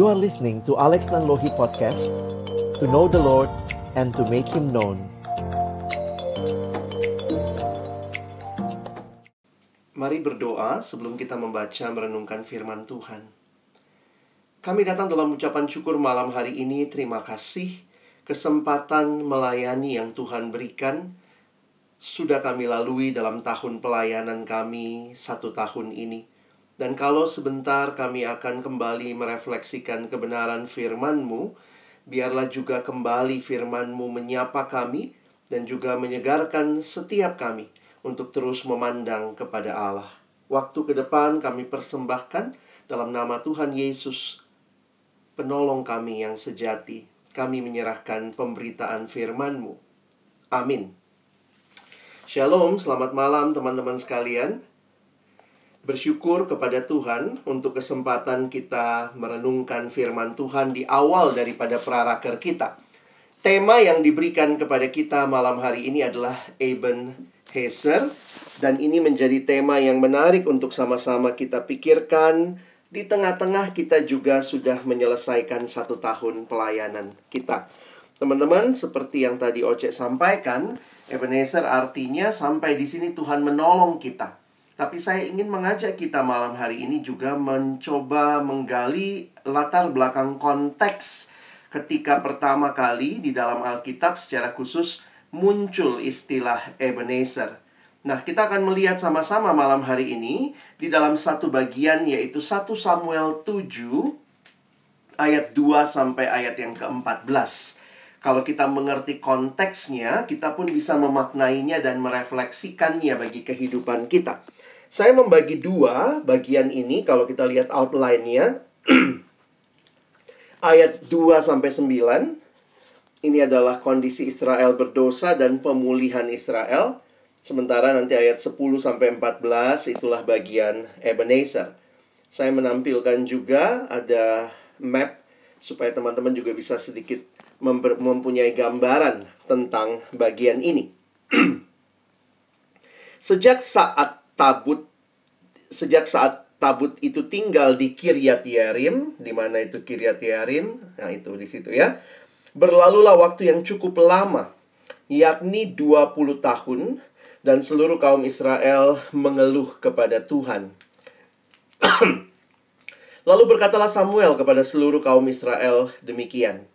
You are listening to Alex Nanlohi Podcast To know the Lord and to make Him known Mari berdoa sebelum kita membaca merenungkan firman Tuhan. Kami datang dalam ucapan syukur malam hari ini. Terima kasih kesempatan melayani yang Tuhan berikan. Sudah kami lalui dalam tahun pelayanan kami satu tahun ini. Dan kalau sebentar kami akan kembali merefleksikan kebenaran firman-Mu, biarlah juga kembali firman-Mu menyapa kami dan juga menyegarkan setiap kami untuk terus memandang kepada Allah. Waktu ke depan kami persembahkan dalam nama Tuhan Yesus, penolong kami yang sejati. Kami menyerahkan pemberitaan firman-Mu. Amin. Shalom, selamat malam teman-teman sekalian. Bersyukur kepada Tuhan untuk kesempatan kita merenungkan firman Tuhan di awal daripada praraker kita. Tema yang diberikan kepada kita malam hari ini adalah Eben Heser dan ini menjadi tema yang menarik untuk sama-sama kita pikirkan di tengah-tengah kita juga sudah menyelesaikan satu tahun pelayanan kita. Teman-teman, seperti yang tadi Oce sampaikan, Ebenezer artinya sampai di sini Tuhan menolong kita. Tapi saya ingin mengajak kita malam hari ini juga mencoba menggali latar belakang konteks ketika pertama kali di dalam Alkitab secara khusus muncul istilah Ebenezer. Nah, kita akan melihat sama-sama malam hari ini di dalam satu bagian yaitu 1 Samuel 7 ayat 2 sampai ayat yang ke-14. Kalau kita mengerti konteksnya, kita pun bisa memaknainya dan merefleksikannya bagi kehidupan kita. Saya membagi dua bagian ini kalau kita lihat outline-nya. Ayat 2 sampai 9 ini adalah kondisi Israel berdosa dan pemulihan Israel. Sementara nanti ayat 10 sampai 14 itulah bagian Ebenezer. Saya menampilkan juga ada map supaya teman-teman juga bisa sedikit mempunyai gambaran tentang bagian ini. Sejak saat tabut sejak saat tabut itu tinggal di Kiryat Yarim, di mana itu Kiryat Yarim, nah itu di situ ya. Berlalulah waktu yang cukup lama, yakni 20 tahun dan seluruh kaum Israel mengeluh kepada Tuhan. Lalu berkatalah Samuel kepada seluruh kaum Israel demikian.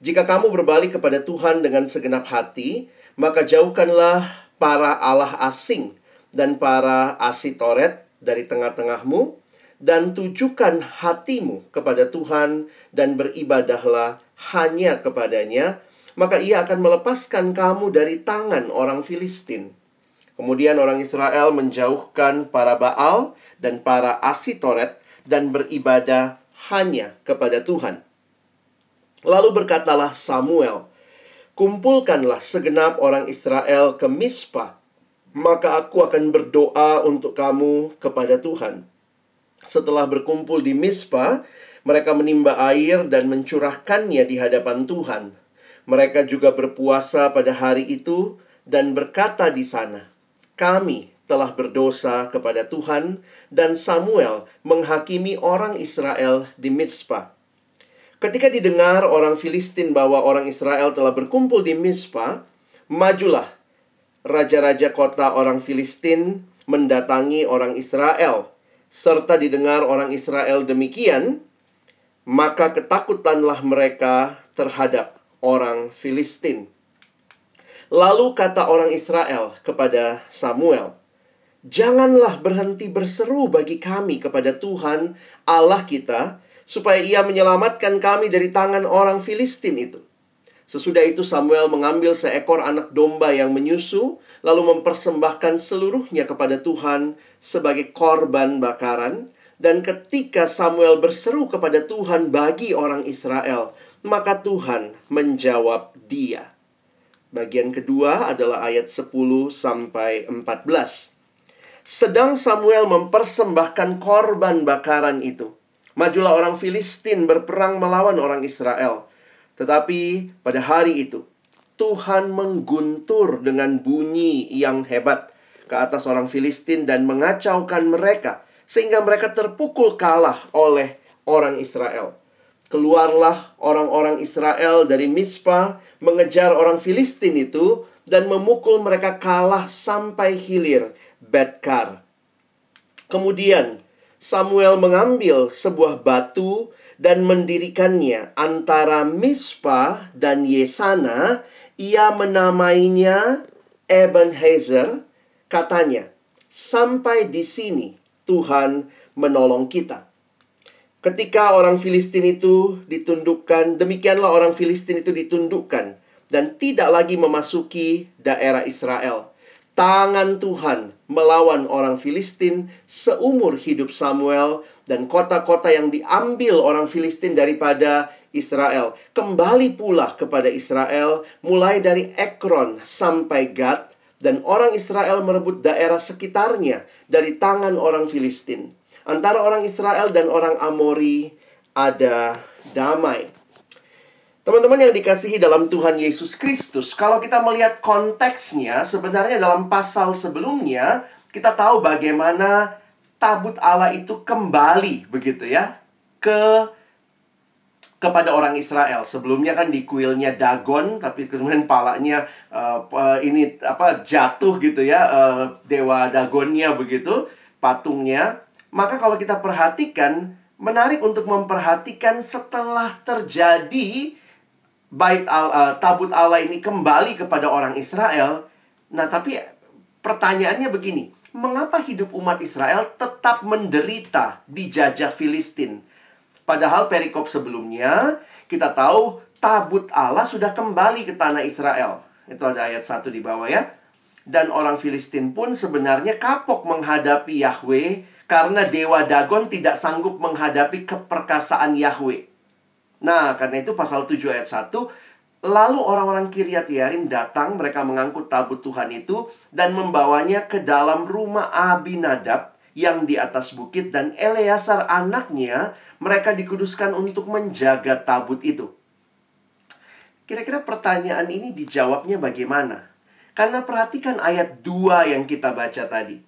Jika kamu berbalik kepada Tuhan dengan segenap hati, maka jauhkanlah para Allah asing dan para asitoret dari tengah-tengahmu dan tujukan hatimu kepada Tuhan dan beribadahlah hanya kepadanya maka ia akan melepaskan kamu dari tangan orang Filistin. Kemudian orang Israel menjauhkan para Baal dan para Asitoret dan beribadah hanya kepada Tuhan. Lalu berkatalah Samuel, Kumpulkanlah segenap orang Israel ke Mispa maka aku akan berdoa untuk kamu kepada Tuhan. Setelah berkumpul di Mispa, mereka menimba air dan mencurahkannya di hadapan Tuhan. Mereka juga berpuasa pada hari itu dan berkata di sana, "Kami telah berdosa kepada Tuhan." Dan Samuel menghakimi orang Israel di Mispa. Ketika didengar orang Filistin bahwa orang Israel telah berkumpul di Mispa, majulah raja-raja kota orang Filistin mendatangi orang Israel, serta didengar orang Israel demikian, maka ketakutanlah mereka terhadap orang Filistin. Lalu kata orang Israel kepada Samuel, "Janganlah berhenti berseru bagi kami kepada Tuhan Allah kita, supaya Ia menyelamatkan kami dari tangan orang Filistin itu." Sesudah itu Samuel mengambil seekor anak domba yang menyusu, lalu mempersembahkan seluruhnya kepada Tuhan sebagai korban bakaran. Dan ketika Samuel berseru kepada Tuhan bagi orang Israel, maka Tuhan menjawab dia. Bagian kedua adalah ayat 10 sampai 14. Sedang Samuel mempersembahkan korban bakaran itu. Majulah orang Filistin berperang melawan orang Israel. Tetapi pada hari itu, Tuhan mengguntur dengan bunyi yang hebat ke atas orang Filistin dan mengacaukan mereka, sehingga mereka terpukul kalah oleh orang Israel. Keluarlah orang-orang Israel dari Mispa mengejar orang Filistin itu dan memukul mereka kalah sampai hilir Betkar. Kemudian Samuel mengambil sebuah batu dan mendirikannya antara Mispa dan Yesana. Ia menamainya Ebenezer. Katanya, sampai di sini Tuhan menolong kita. Ketika orang Filistin itu ditundukkan, demikianlah orang Filistin itu ditundukkan dan tidak lagi memasuki daerah Israel. Tangan Tuhan melawan orang Filistin seumur hidup Samuel dan kota-kota yang diambil orang Filistin daripada Israel kembali pula kepada Israel mulai dari Ekron sampai Gad dan orang Israel merebut daerah sekitarnya dari tangan orang Filistin. Antara orang Israel dan orang Amori ada damai. Teman-teman yang dikasihi dalam Tuhan Yesus Kristus, kalau kita melihat konteksnya, sebenarnya dalam pasal sebelumnya, kita tahu bagaimana tabut Allah itu kembali begitu ya ke kepada orang Israel. Sebelumnya kan di kuilnya Dagon, tapi kemudian palanya uh, ini apa jatuh gitu ya uh, dewa Dagonnya begitu patungnya. Maka kalau kita perhatikan, menarik untuk memperhatikan setelah terjadi bait al, uh, tabut Allah ini kembali kepada orang Israel. Nah, tapi pertanyaannya begini, mengapa hidup umat Israel tetap menderita di jajah Filistin? Padahal perikop sebelumnya kita tahu tabut Allah sudah kembali ke tanah Israel. Itu ada ayat satu di bawah ya. Dan orang Filistin pun sebenarnya kapok menghadapi Yahweh karena dewa Dagon tidak sanggup menghadapi keperkasaan Yahweh. Nah, karena itu pasal 7 ayat 1, lalu orang-orang Kiryat Yarim datang, mereka mengangkut tabut Tuhan itu dan membawanya ke dalam rumah Abinadab yang di atas bukit dan Eleazar anaknya mereka dikuduskan untuk menjaga tabut itu. Kira-kira pertanyaan ini dijawabnya bagaimana? Karena perhatikan ayat 2 yang kita baca tadi.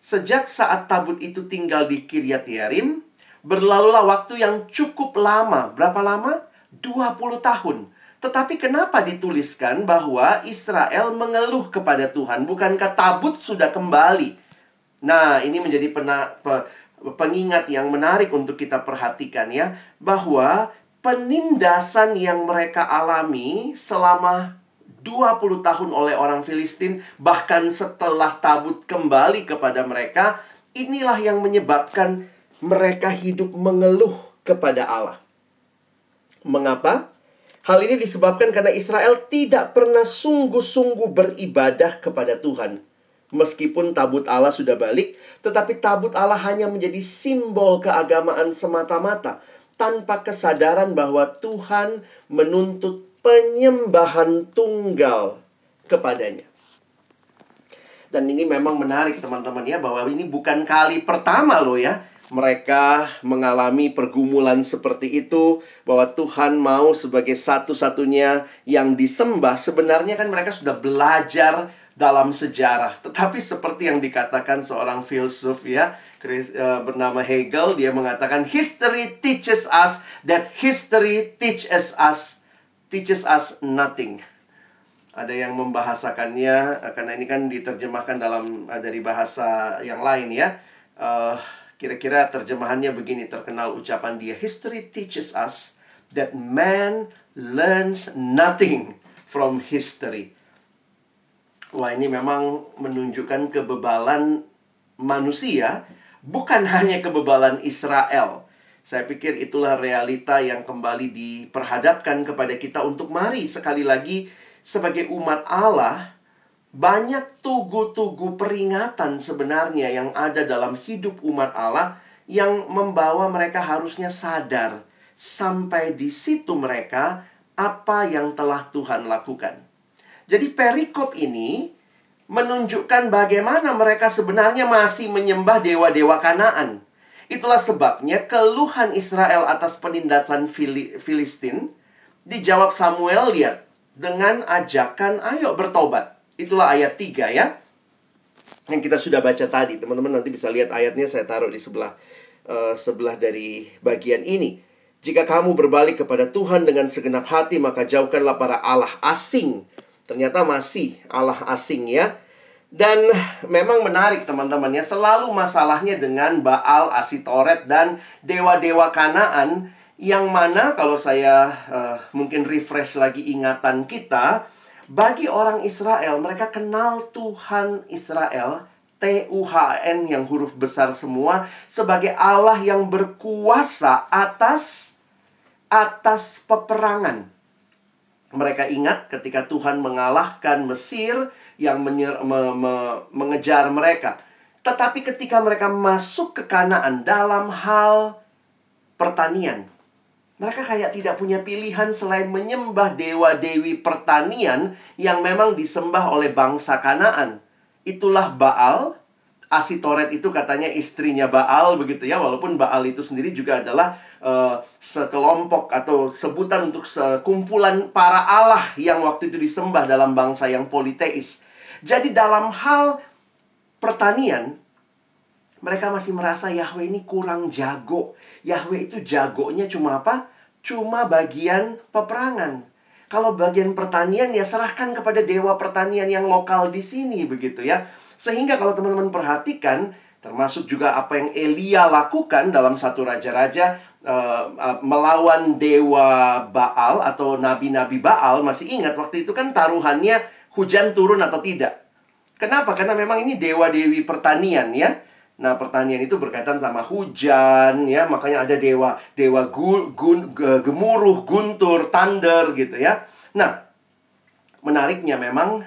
Sejak saat tabut itu tinggal di Kiryat Yarim, berlalulah waktu yang cukup lama. Berapa lama? 20 tahun. Tetapi kenapa dituliskan bahwa Israel mengeluh kepada Tuhan? Bukankah tabut sudah kembali? Nah, ini menjadi pena, pe, pengingat yang menarik untuk kita perhatikan ya. Bahwa penindasan yang mereka alami selama 20 tahun oleh orang Filistin, bahkan setelah tabut kembali kepada mereka, inilah yang menyebabkan mereka hidup mengeluh kepada Allah. Mengapa? Hal ini disebabkan karena Israel tidak pernah sungguh-sungguh beribadah kepada Tuhan. Meskipun tabut Allah sudah balik, tetapi tabut Allah hanya menjadi simbol keagamaan semata-mata tanpa kesadaran bahwa Tuhan menuntut penyembahan tunggal kepadanya. Dan ini memang menarik teman-teman ya bahwa ini bukan kali pertama loh ya mereka mengalami pergumulan seperti itu bahwa Tuhan mau sebagai satu-satunya yang disembah sebenarnya kan mereka sudah belajar dalam sejarah tetapi seperti yang dikatakan seorang filsuf ya eh, bernama Hegel dia mengatakan history teaches us that history teaches us teaches us nothing. Ada yang membahasakannya karena ini kan diterjemahkan dalam eh, dari bahasa yang lain ya. kira kira-kira terjemahannya begini terkenal ucapan dia history teaches us that man learns nothing from history. Wah, ini memang menunjukkan kebebalan manusia, bukan hanya kebebalan Israel. Saya pikir itulah realita yang kembali diperhadapkan kepada kita untuk mari sekali lagi sebagai umat Allah banyak tugu-tugu peringatan sebenarnya yang ada dalam hidup umat Allah yang membawa mereka harusnya sadar sampai di situ mereka apa yang telah Tuhan lakukan. Jadi perikop ini menunjukkan bagaimana mereka sebenarnya masih menyembah dewa-dewa Kanaan. Itulah sebabnya keluhan Israel atas penindasan Filistin dijawab Samuel lihat dengan ajakan ayo bertobat. Itulah ayat 3 ya. Yang kita sudah baca tadi. Teman-teman nanti bisa lihat ayatnya saya taruh di sebelah uh, sebelah dari bagian ini. Jika kamu berbalik kepada Tuhan dengan segenap hati, maka jauhkanlah para Allah asing. Ternyata masih Allah asing ya. Dan memang menarik teman-teman ya, selalu masalahnya dengan Baal, Asitoret, dan dewa-dewa Kanaan yang mana kalau saya uh, mungkin refresh lagi ingatan kita, bagi orang Israel mereka kenal Tuhan Israel T-U-H-N yang huruf besar semua sebagai Allah yang berkuasa atas atas peperangan. Mereka ingat ketika Tuhan mengalahkan Mesir yang menyer, me, me, mengejar mereka. Tetapi ketika mereka masuk ke Kanaan dalam hal pertanian, mereka kayak tidak punya pilihan selain menyembah dewa-dewi pertanian yang memang disembah oleh bangsa Kanaan. Itulah Baal. Asitoret itu katanya istrinya Baal begitu ya. Walaupun Baal itu sendiri juga adalah uh, sekelompok atau sebutan untuk sekumpulan para Allah yang waktu itu disembah dalam bangsa yang politeis. Jadi dalam hal pertanian, mereka masih merasa Yahweh ini kurang jago. Yahweh itu jagonya cuma apa? Cuma bagian peperangan. Kalau bagian pertanian ya serahkan kepada dewa pertanian yang lokal di sini begitu ya. Sehingga kalau teman-teman perhatikan termasuk juga apa yang Elia lakukan dalam satu raja-raja uh, uh, melawan dewa Baal atau nabi-nabi Baal masih ingat waktu itu kan taruhannya hujan turun atau tidak. Kenapa? Karena memang ini dewa dewi pertanian ya. Nah, pertanian itu berkaitan sama hujan ya, makanya ada dewa dewa gu, gun, gemuruh, guntur, thunder gitu ya. Nah, menariknya memang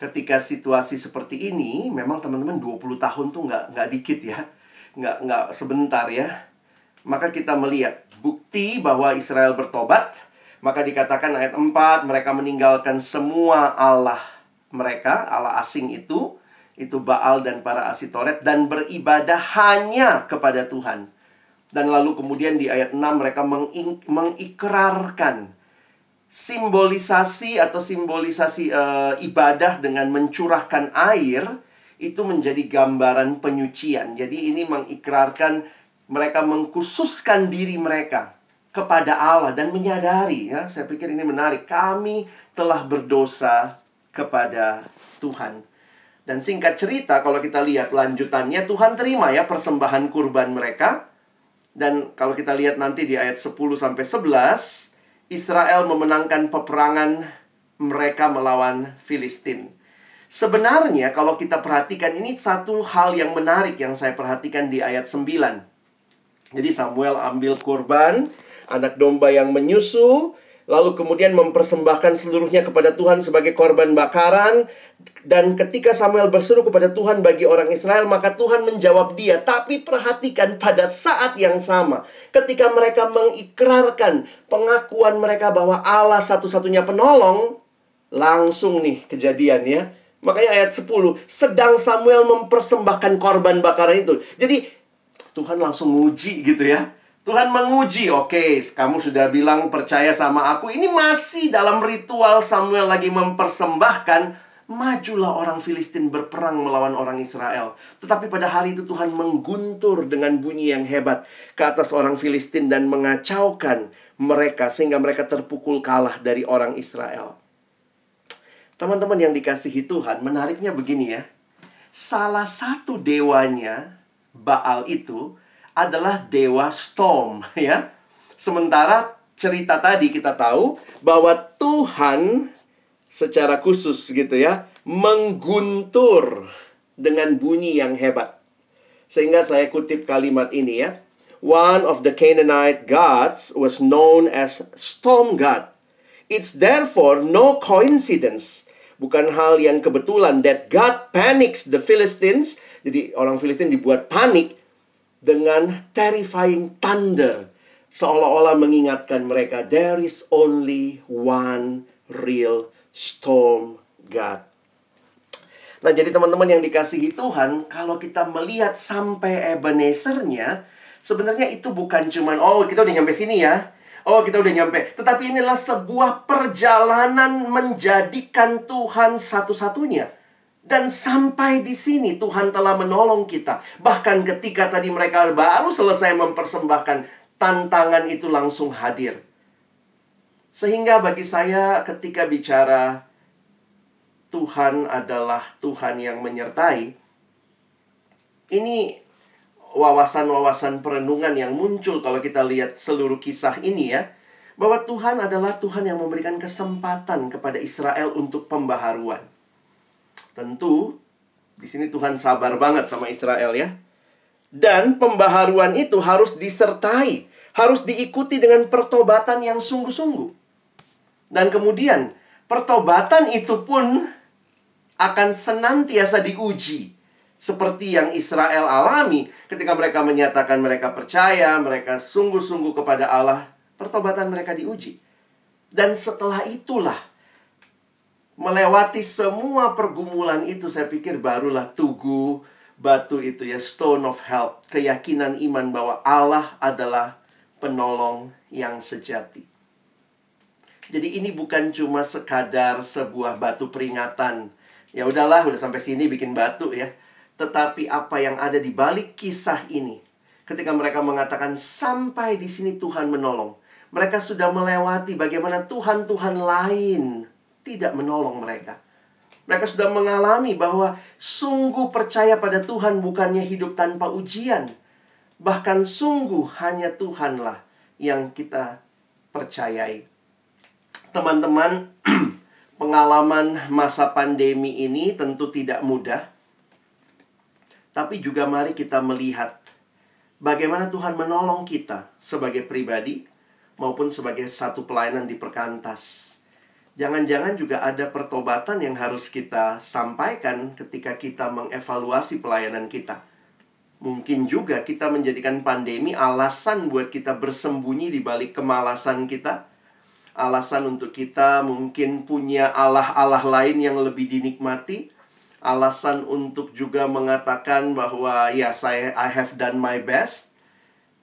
ketika situasi seperti ini, memang teman-teman 20 tahun tuh nggak nggak dikit ya. Nggak nggak sebentar ya. Maka kita melihat bukti bahwa Israel bertobat, maka dikatakan ayat 4, mereka meninggalkan semua Allah mereka, Allah asing itu, itu Baal dan para Asitoret dan beribadah hanya kepada Tuhan. Dan lalu kemudian di ayat 6 mereka mengikrarkan simbolisasi atau simbolisasi uh, ibadah dengan mencurahkan air itu menjadi gambaran penyucian. Jadi ini mengikrarkan mereka mengkhususkan diri mereka kepada Allah dan menyadari ya, saya pikir ini menarik. Kami telah berdosa kepada Tuhan. Dan singkat cerita kalau kita lihat lanjutannya Tuhan terima ya persembahan kurban mereka. Dan kalau kita lihat nanti di ayat 10 sampai 11 Israel memenangkan peperangan mereka melawan Filistin. Sebenarnya kalau kita perhatikan ini satu hal yang menarik yang saya perhatikan di ayat 9. Jadi Samuel ambil kurban, anak domba yang menyusu, lalu kemudian mempersembahkan seluruhnya kepada Tuhan sebagai korban bakaran dan ketika Samuel berseru kepada Tuhan bagi orang Israel, maka Tuhan menjawab dia. Tapi perhatikan pada saat yang sama, ketika mereka mengikrarkan pengakuan mereka bahwa Allah satu-satunya penolong, langsung nih kejadian ya. Makanya ayat 10, sedang Samuel mempersembahkan korban bakaran itu. Jadi Tuhan langsung nguji gitu ya. Tuhan menguji, oke, okay, kamu sudah bilang percaya sama aku. Ini masih dalam ritual Samuel lagi mempersembahkan majulah orang Filistin berperang melawan orang Israel. Tetapi pada hari itu Tuhan mengguntur dengan bunyi yang hebat ke atas orang Filistin dan mengacaukan mereka sehingga mereka terpukul kalah dari orang Israel. Teman-teman yang dikasihi Tuhan, menariknya begini ya. Salah satu dewanya Baal itu adalah dewa storm ya. Sementara cerita tadi kita tahu bahwa Tuhan secara khusus gitu ya, mengguntur dengan bunyi yang hebat. Sehingga saya kutip kalimat ini ya. One of the Canaanite gods was known as Storm God. It's therefore no coincidence, bukan hal yang kebetulan that God panics the Philistines. Jadi orang Filistin dibuat panik dengan terrifying thunder seolah-olah mengingatkan mereka there is only one real storm God. Nah, jadi teman-teman yang dikasihi Tuhan, kalau kita melihat sampai Ebenezernya, sebenarnya itu bukan cuman oh kita udah nyampe sini ya. Oh, kita udah nyampe. Tetapi inilah sebuah perjalanan menjadikan Tuhan satu-satunya. Dan sampai di sini Tuhan telah menolong kita. Bahkan ketika tadi mereka baru selesai mempersembahkan tantangan itu langsung hadir. Sehingga bagi saya ketika bicara Tuhan adalah Tuhan yang menyertai, ini wawasan-wawasan perenungan yang muncul kalau kita lihat seluruh kisah ini ya. Bahwa Tuhan adalah Tuhan yang memberikan kesempatan kepada Israel untuk pembaharuan. Tentu di sini Tuhan sabar banget sama Israel ya. Dan pembaharuan itu harus disertai, harus diikuti dengan pertobatan yang sungguh-sungguh. Dan kemudian pertobatan itu pun akan senantiasa diuji seperti yang Israel alami ketika mereka menyatakan mereka percaya, mereka sungguh-sungguh kepada Allah, pertobatan mereka diuji. Dan setelah itulah melewati semua pergumulan itu saya pikir barulah tugu batu itu ya stone of help, keyakinan iman bahwa Allah adalah penolong yang sejati. Jadi ini bukan cuma sekadar sebuah batu peringatan. Ya udahlah, udah sampai sini bikin batu ya tetapi apa yang ada di balik kisah ini, ketika mereka mengatakan sampai di sini Tuhan menolong, mereka sudah melewati bagaimana Tuhan-Tuhan lain tidak menolong mereka. Mereka sudah mengalami bahwa sungguh percaya pada Tuhan bukannya hidup tanpa ujian. Bahkan sungguh hanya Tuhanlah yang kita percayai. Teman-teman, pengalaman masa pandemi ini tentu tidak mudah tapi juga mari kita melihat bagaimana Tuhan menolong kita sebagai pribadi maupun sebagai satu pelayanan di perkantas. Jangan-jangan juga ada pertobatan yang harus kita sampaikan ketika kita mengevaluasi pelayanan kita. Mungkin juga kita menjadikan pandemi alasan buat kita bersembunyi di balik kemalasan kita. Alasan untuk kita mungkin punya Allah-Allah lain yang lebih dinikmati alasan untuk juga mengatakan bahwa ya saya I have done my best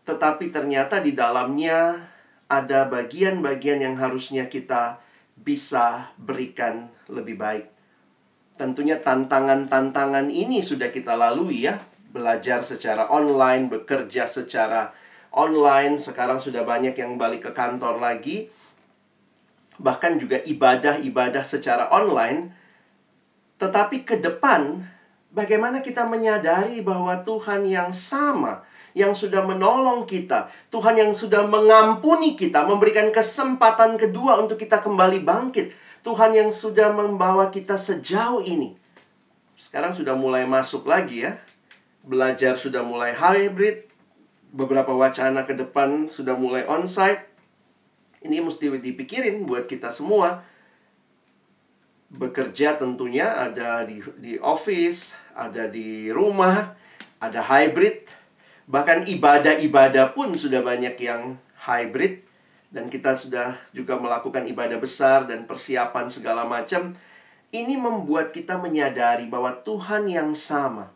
tetapi ternyata di dalamnya ada bagian-bagian yang harusnya kita bisa berikan lebih baik. Tentunya tantangan-tantangan ini sudah kita lalui ya. Belajar secara online, bekerja secara online, sekarang sudah banyak yang balik ke kantor lagi. Bahkan juga ibadah-ibadah secara online tetapi ke depan, bagaimana kita menyadari bahwa Tuhan yang sama, yang sudah menolong kita, Tuhan yang sudah mengampuni kita, memberikan kesempatan kedua untuk kita kembali bangkit, Tuhan yang sudah membawa kita sejauh ini. Sekarang sudah mulai masuk lagi ya. Belajar sudah mulai hybrid, beberapa wacana ke depan sudah mulai onsite. Ini mesti dipikirin buat kita semua bekerja tentunya ada di di office, ada di rumah, ada hybrid, bahkan ibadah-ibadah pun sudah banyak yang hybrid dan kita sudah juga melakukan ibadah besar dan persiapan segala macam. Ini membuat kita menyadari bahwa Tuhan yang sama.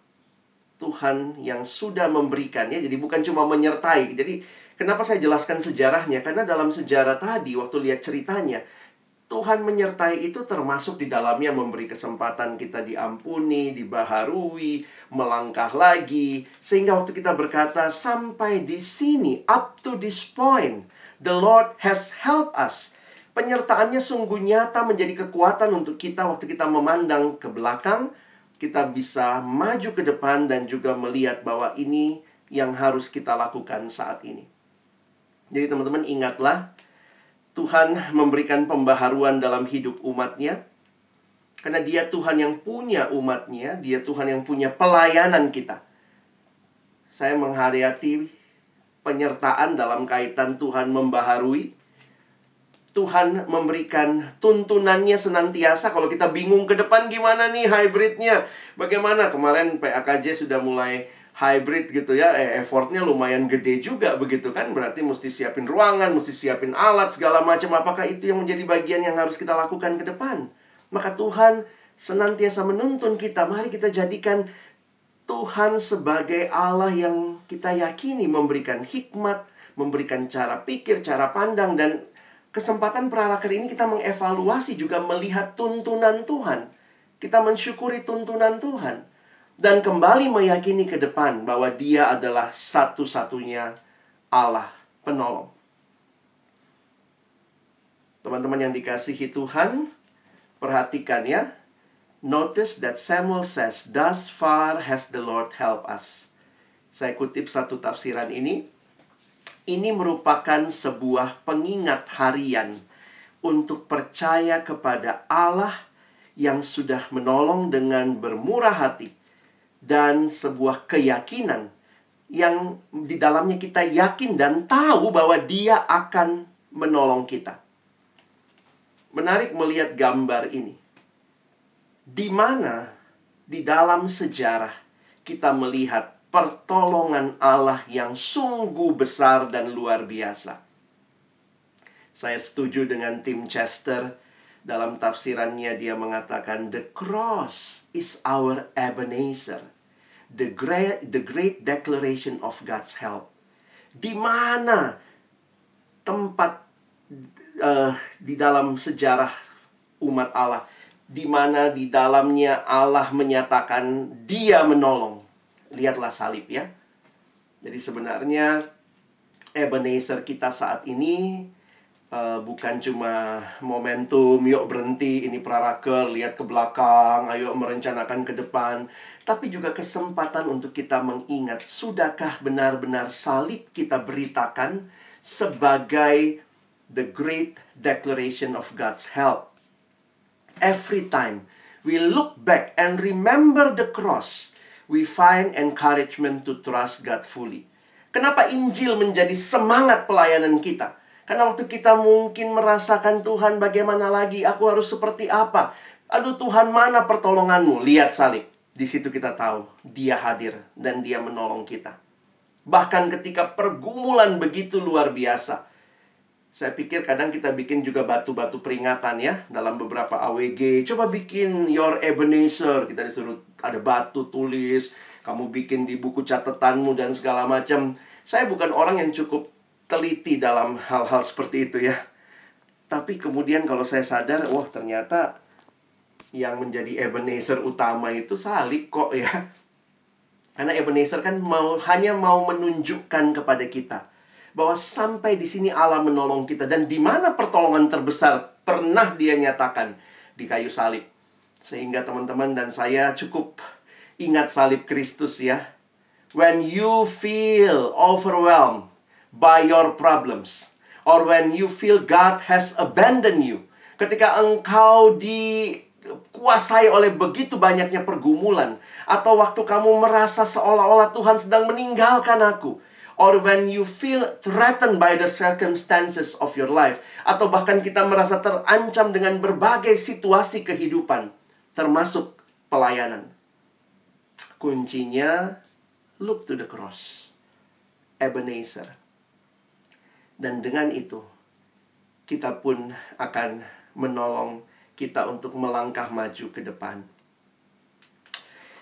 Tuhan yang sudah memberikan ya. Jadi bukan cuma menyertai. Jadi kenapa saya jelaskan sejarahnya? Karena dalam sejarah tadi waktu lihat ceritanya Tuhan menyertai itu termasuk di dalamnya memberi kesempatan kita diampuni, dibaharui, melangkah lagi. Sehingga waktu kita berkata, sampai di sini, up to this point, the Lord has helped us. Penyertaannya sungguh nyata menjadi kekuatan untuk kita waktu kita memandang ke belakang. Kita bisa maju ke depan dan juga melihat bahwa ini yang harus kita lakukan saat ini. Jadi teman-teman ingatlah Tuhan memberikan pembaharuan dalam hidup umatnya. Karena dia Tuhan yang punya umatnya, dia Tuhan yang punya pelayanan kita. Saya menghayati penyertaan dalam kaitan Tuhan membaharui. Tuhan memberikan tuntunannya senantiasa. Kalau kita bingung ke depan gimana nih hybridnya? Bagaimana? Kemarin PAKJ sudah mulai hybrid gitu ya, eh, effortnya lumayan gede juga begitu kan. Berarti mesti siapin ruangan, mesti siapin alat segala macam. Apakah itu yang menjadi bagian yang harus kita lakukan ke depan? Maka Tuhan senantiasa menuntun kita. Mari kita jadikan Tuhan sebagai Allah yang kita yakini memberikan hikmat, memberikan cara pikir, cara pandang, dan kesempatan prarakar ini kita mengevaluasi juga melihat tuntunan Tuhan. Kita mensyukuri tuntunan Tuhan dan kembali meyakini ke depan bahwa Dia adalah satu-satunya Allah penolong. Teman-teman yang dikasihi Tuhan, perhatikan ya. Notice that Samuel says, Thus far has the Lord helped us. Saya kutip satu tafsiran ini. Ini merupakan sebuah pengingat harian untuk percaya kepada Allah yang sudah menolong dengan bermurah hati dan sebuah keyakinan yang di dalamnya kita yakin dan tahu bahwa Dia akan menolong kita. Menarik melihat gambar ini. Di mana di dalam sejarah kita melihat pertolongan Allah yang sungguh besar dan luar biasa. Saya setuju dengan Tim Chester dalam tafsirannya dia mengatakan the cross is our Ebenezer the great the great declaration of God's help. Di mana tempat uh, di dalam sejarah umat Allah di mana di dalamnya Allah menyatakan dia menolong. Lihatlah salib ya. Jadi sebenarnya Ebenezer kita saat ini uh, bukan cuma momentum, yuk berhenti, ini praraker, lihat ke belakang, ayo merencanakan ke depan. Tapi juga kesempatan untuk kita mengingat, sudahkah benar-benar salib kita beritakan sebagai the great declaration of God's help. Every time we look back and remember the cross, we find encouragement to trust God fully. Kenapa Injil menjadi semangat pelayanan kita? Karena waktu kita mungkin merasakan Tuhan bagaimana lagi, aku harus seperti apa? Aduh Tuhan mana pertolonganmu? Lihat salib. Di situ kita tahu dia hadir dan dia menolong kita. Bahkan ketika pergumulan begitu luar biasa. Saya pikir kadang kita bikin juga batu-batu peringatan ya dalam beberapa AWG. Coba bikin your Ebenezer. Kita disuruh ada batu tulis, kamu bikin di buku catatanmu dan segala macam. Saya bukan orang yang cukup teliti dalam hal-hal seperti itu ya. Tapi kemudian kalau saya sadar, wah ternyata yang menjadi Ebenezer utama itu salib kok ya. Karena Ebenezer kan mau hanya mau menunjukkan kepada kita bahwa sampai di sini Allah menolong kita dan di mana pertolongan terbesar pernah dia nyatakan di kayu salib. Sehingga teman-teman dan saya cukup ingat salib Kristus ya. When you feel overwhelmed by your problems or when you feel God has abandoned you ketika engkau dikuasai oleh begitu banyaknya pergumulan. Atau waktu kamu merasa seolah-olah Tuhan sedang meninggalkan aku. Or when you feel threatened by the circumstances of your life. Atau bahkan kita merasa terancam dengan berbagai situasi kehidupan. Termasuk pelayanan. Kuncinya look to the cross. Ebenezer. Dan dengan itu, kita pun akan menolong kita untuk melangkah maju ke depan.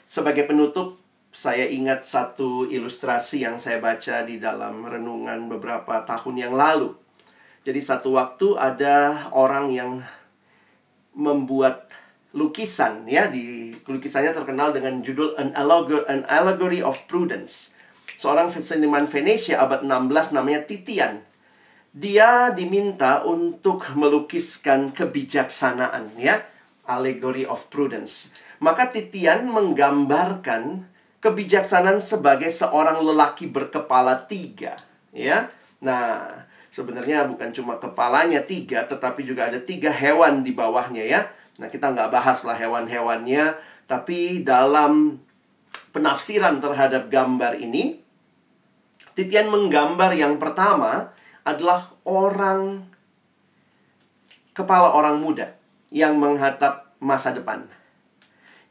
Sebagai penutup, saya ingat satu ilustrasi yang saya baca di dalam renungan beberapa tahun yang lalu. Jadi satu waktu ada orang yang membuat lukisan ya di lukisannya terkenal dengan judul An Allegory, An Allegory of Prudence. Seorang seniman Venesia abad 16 namanya Titian dia diminta untuk melukiskan kebijaksanaan ya allegory of prudence. Maka Titian menggambarkan kebijaksanaan sebagai seorang lelaki berkepala tiga ya. Nah sebenarnya bukan cuma kepalanya tiga tetapi juga ada tiga hewan di bawahnya ya. Nah kita nggak bahas lah hewan-hewannya tapi dalam penafsiran terhadap gambar ini Titian menggambar yang pertama adalah orang kepala orang muda yang menghadap masa depan.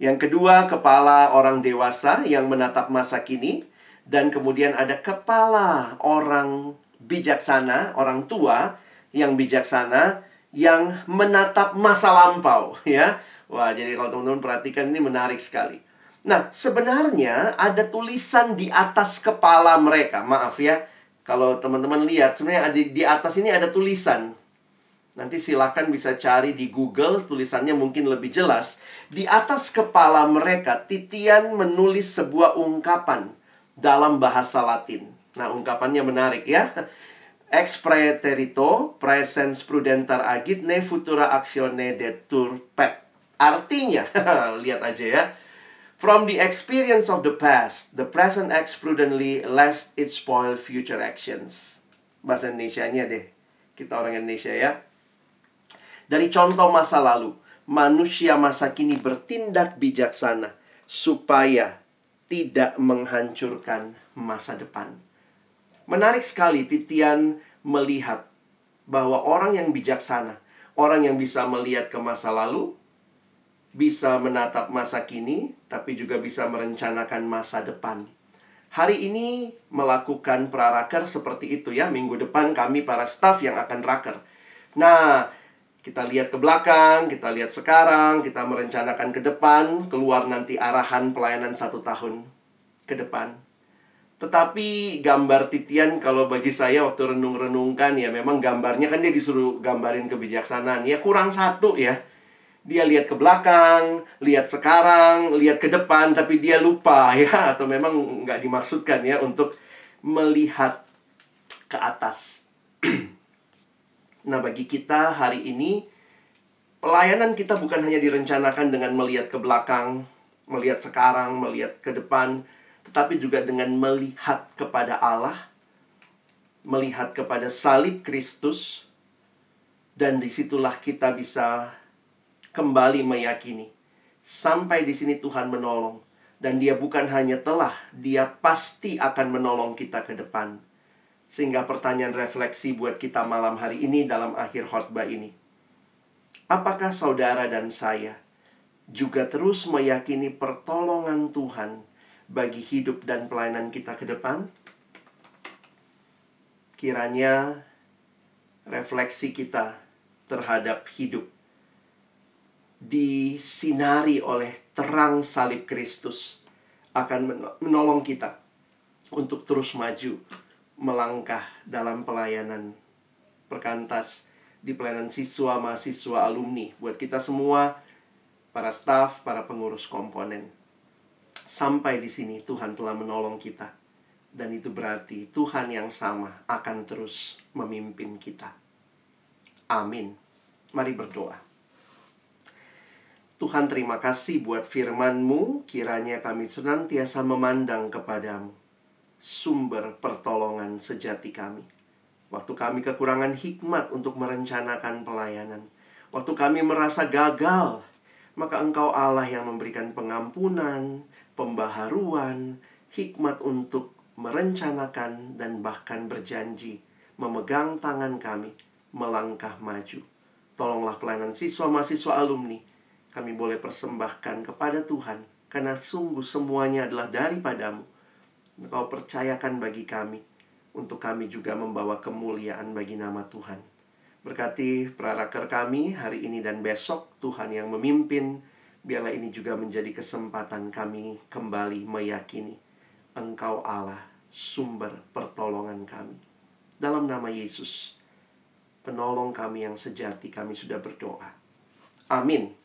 Yang kedua, kepala orang dewasa yang menatap masa kini dan kemudian ada kepala orang bijaksana, orang tua yang bijaksana yang menatap masa lampau, ya. Wah, jadi kalau teman-teman perhatikan ini menarik sekali. Nah, sebenarnya ada tulisan di atas kepala mereka. Maaf ya, kalau teman-teman lihat, sebenarnya ada, di atas ini ada tulisan. Nanti silakan bisa cari di Google, tulisannya mungkin lebih jelas. Di atas kepala mereka, Titian menulis sebuah ungkapan dalam bahasa Latin. Nah, ungkapannya menarik ya. ex praeterito praesens prudenter agit ne futura actione detur pet. Artinya, lihat aja ya. From the experience of the past, the present acts prudently lest it spoil future actions. Bahasa Indonesia-nya deh. Kita orang Indonesia ya. Dari contoh masa lalu, manusia masa kini bertindak bijaksana supaya tidak menghancurkan masa depan. Menarik sekali Titian melihat bahwa orang yang bijaksana, orang yang bisa melihat ke masa lalu, bisa menatap masa kini, tapi juga bisa merencanakan masa depan. Hari ini melakukan praraker seperti itu ya. Minggu depan kami para staff yang akan raker. Nah, kita lihat ke belakang, kita lihat sekarang, kita merencanakan ke depan, keluar nanti arahan pelayanan satu tahun ke depan. Tetapi gambar titian kalau bagi saya waktu renung-renungkan ya memang gambarnya kan dia disuruh gambarin kebijaksanaan. Ya kurang satu ya dia lihat ke belakang, lihat sekarang, lihat ke depan, tapi dia lupa ya, atau memang nggak dimaksudkan ya untuk melihat ke atas. nah, bagi kita hari ini, pelayanan kita bukan hanya direncanakan dengan melihat ke belakang, melihat sekarang, melihat ke depan, tetapi juga dengan melihat kepada Allah, melihat kepada salib Kristus, dan di situlah kita bisa kembali meyakini sampai di sini Tuhan menolong dan dia bukan hanya telah, dia pasti akan menolong kita ke depan. Sehingga pertanyaan refleksi buat kita malam hari ini dalam akhir khotbah ini. Apakah saudara dan saya juga terus meyakini pertolongan Tuhan bagi hidup dan pelayanan kita ke depan? Kiranya refleksi kita terhadap hidup disinari oleh terang salib Kristus akan menolong kita untuk terus maju melangkah dalam pelayanan perkantas di pelayanan siswa, mahasiswa, alumni buat kita semua para staf, para pengurus komponen. Sampai di sini Tuhan telah menolong kita. Dan itu berarti Tuhan yang sama akan terus memimpin kita. Amin. Mari berdoa. Tuhan terima kasih buat firman-Mu, kiranya kami senantiasa memandang kepadamu, sumber pertolongan sejati kami. Waktu kami kekurangan hikmat untuk merencanakan pelayanan, waktu kami merasa gagal, maka Engkau Allah yang memberikan pengampunan, pembaharuan, hikmat untuk merencanakan dan bahkan berjanji memegang tangan kami melangkah maju. Tolonglah pelayanan siswa mahasiswa alumni kami boleh persembahkan kepada Tuhan karena sungguh semuanya adalah daripadamu. Engkau percayakan bagi kami untuk kami juga membawa kemuliaan bagi nama Tuhan. Berkati praraker kami hari ini dan besok Tuhan yang memimpin. Biarlah ini juga menjadi kesempatan kami kembali meyakini Engkau Allah sumber pertolongan kami. Dalam nama Yesus, penolong kami yang sejati kami sudah berdoa. Amin.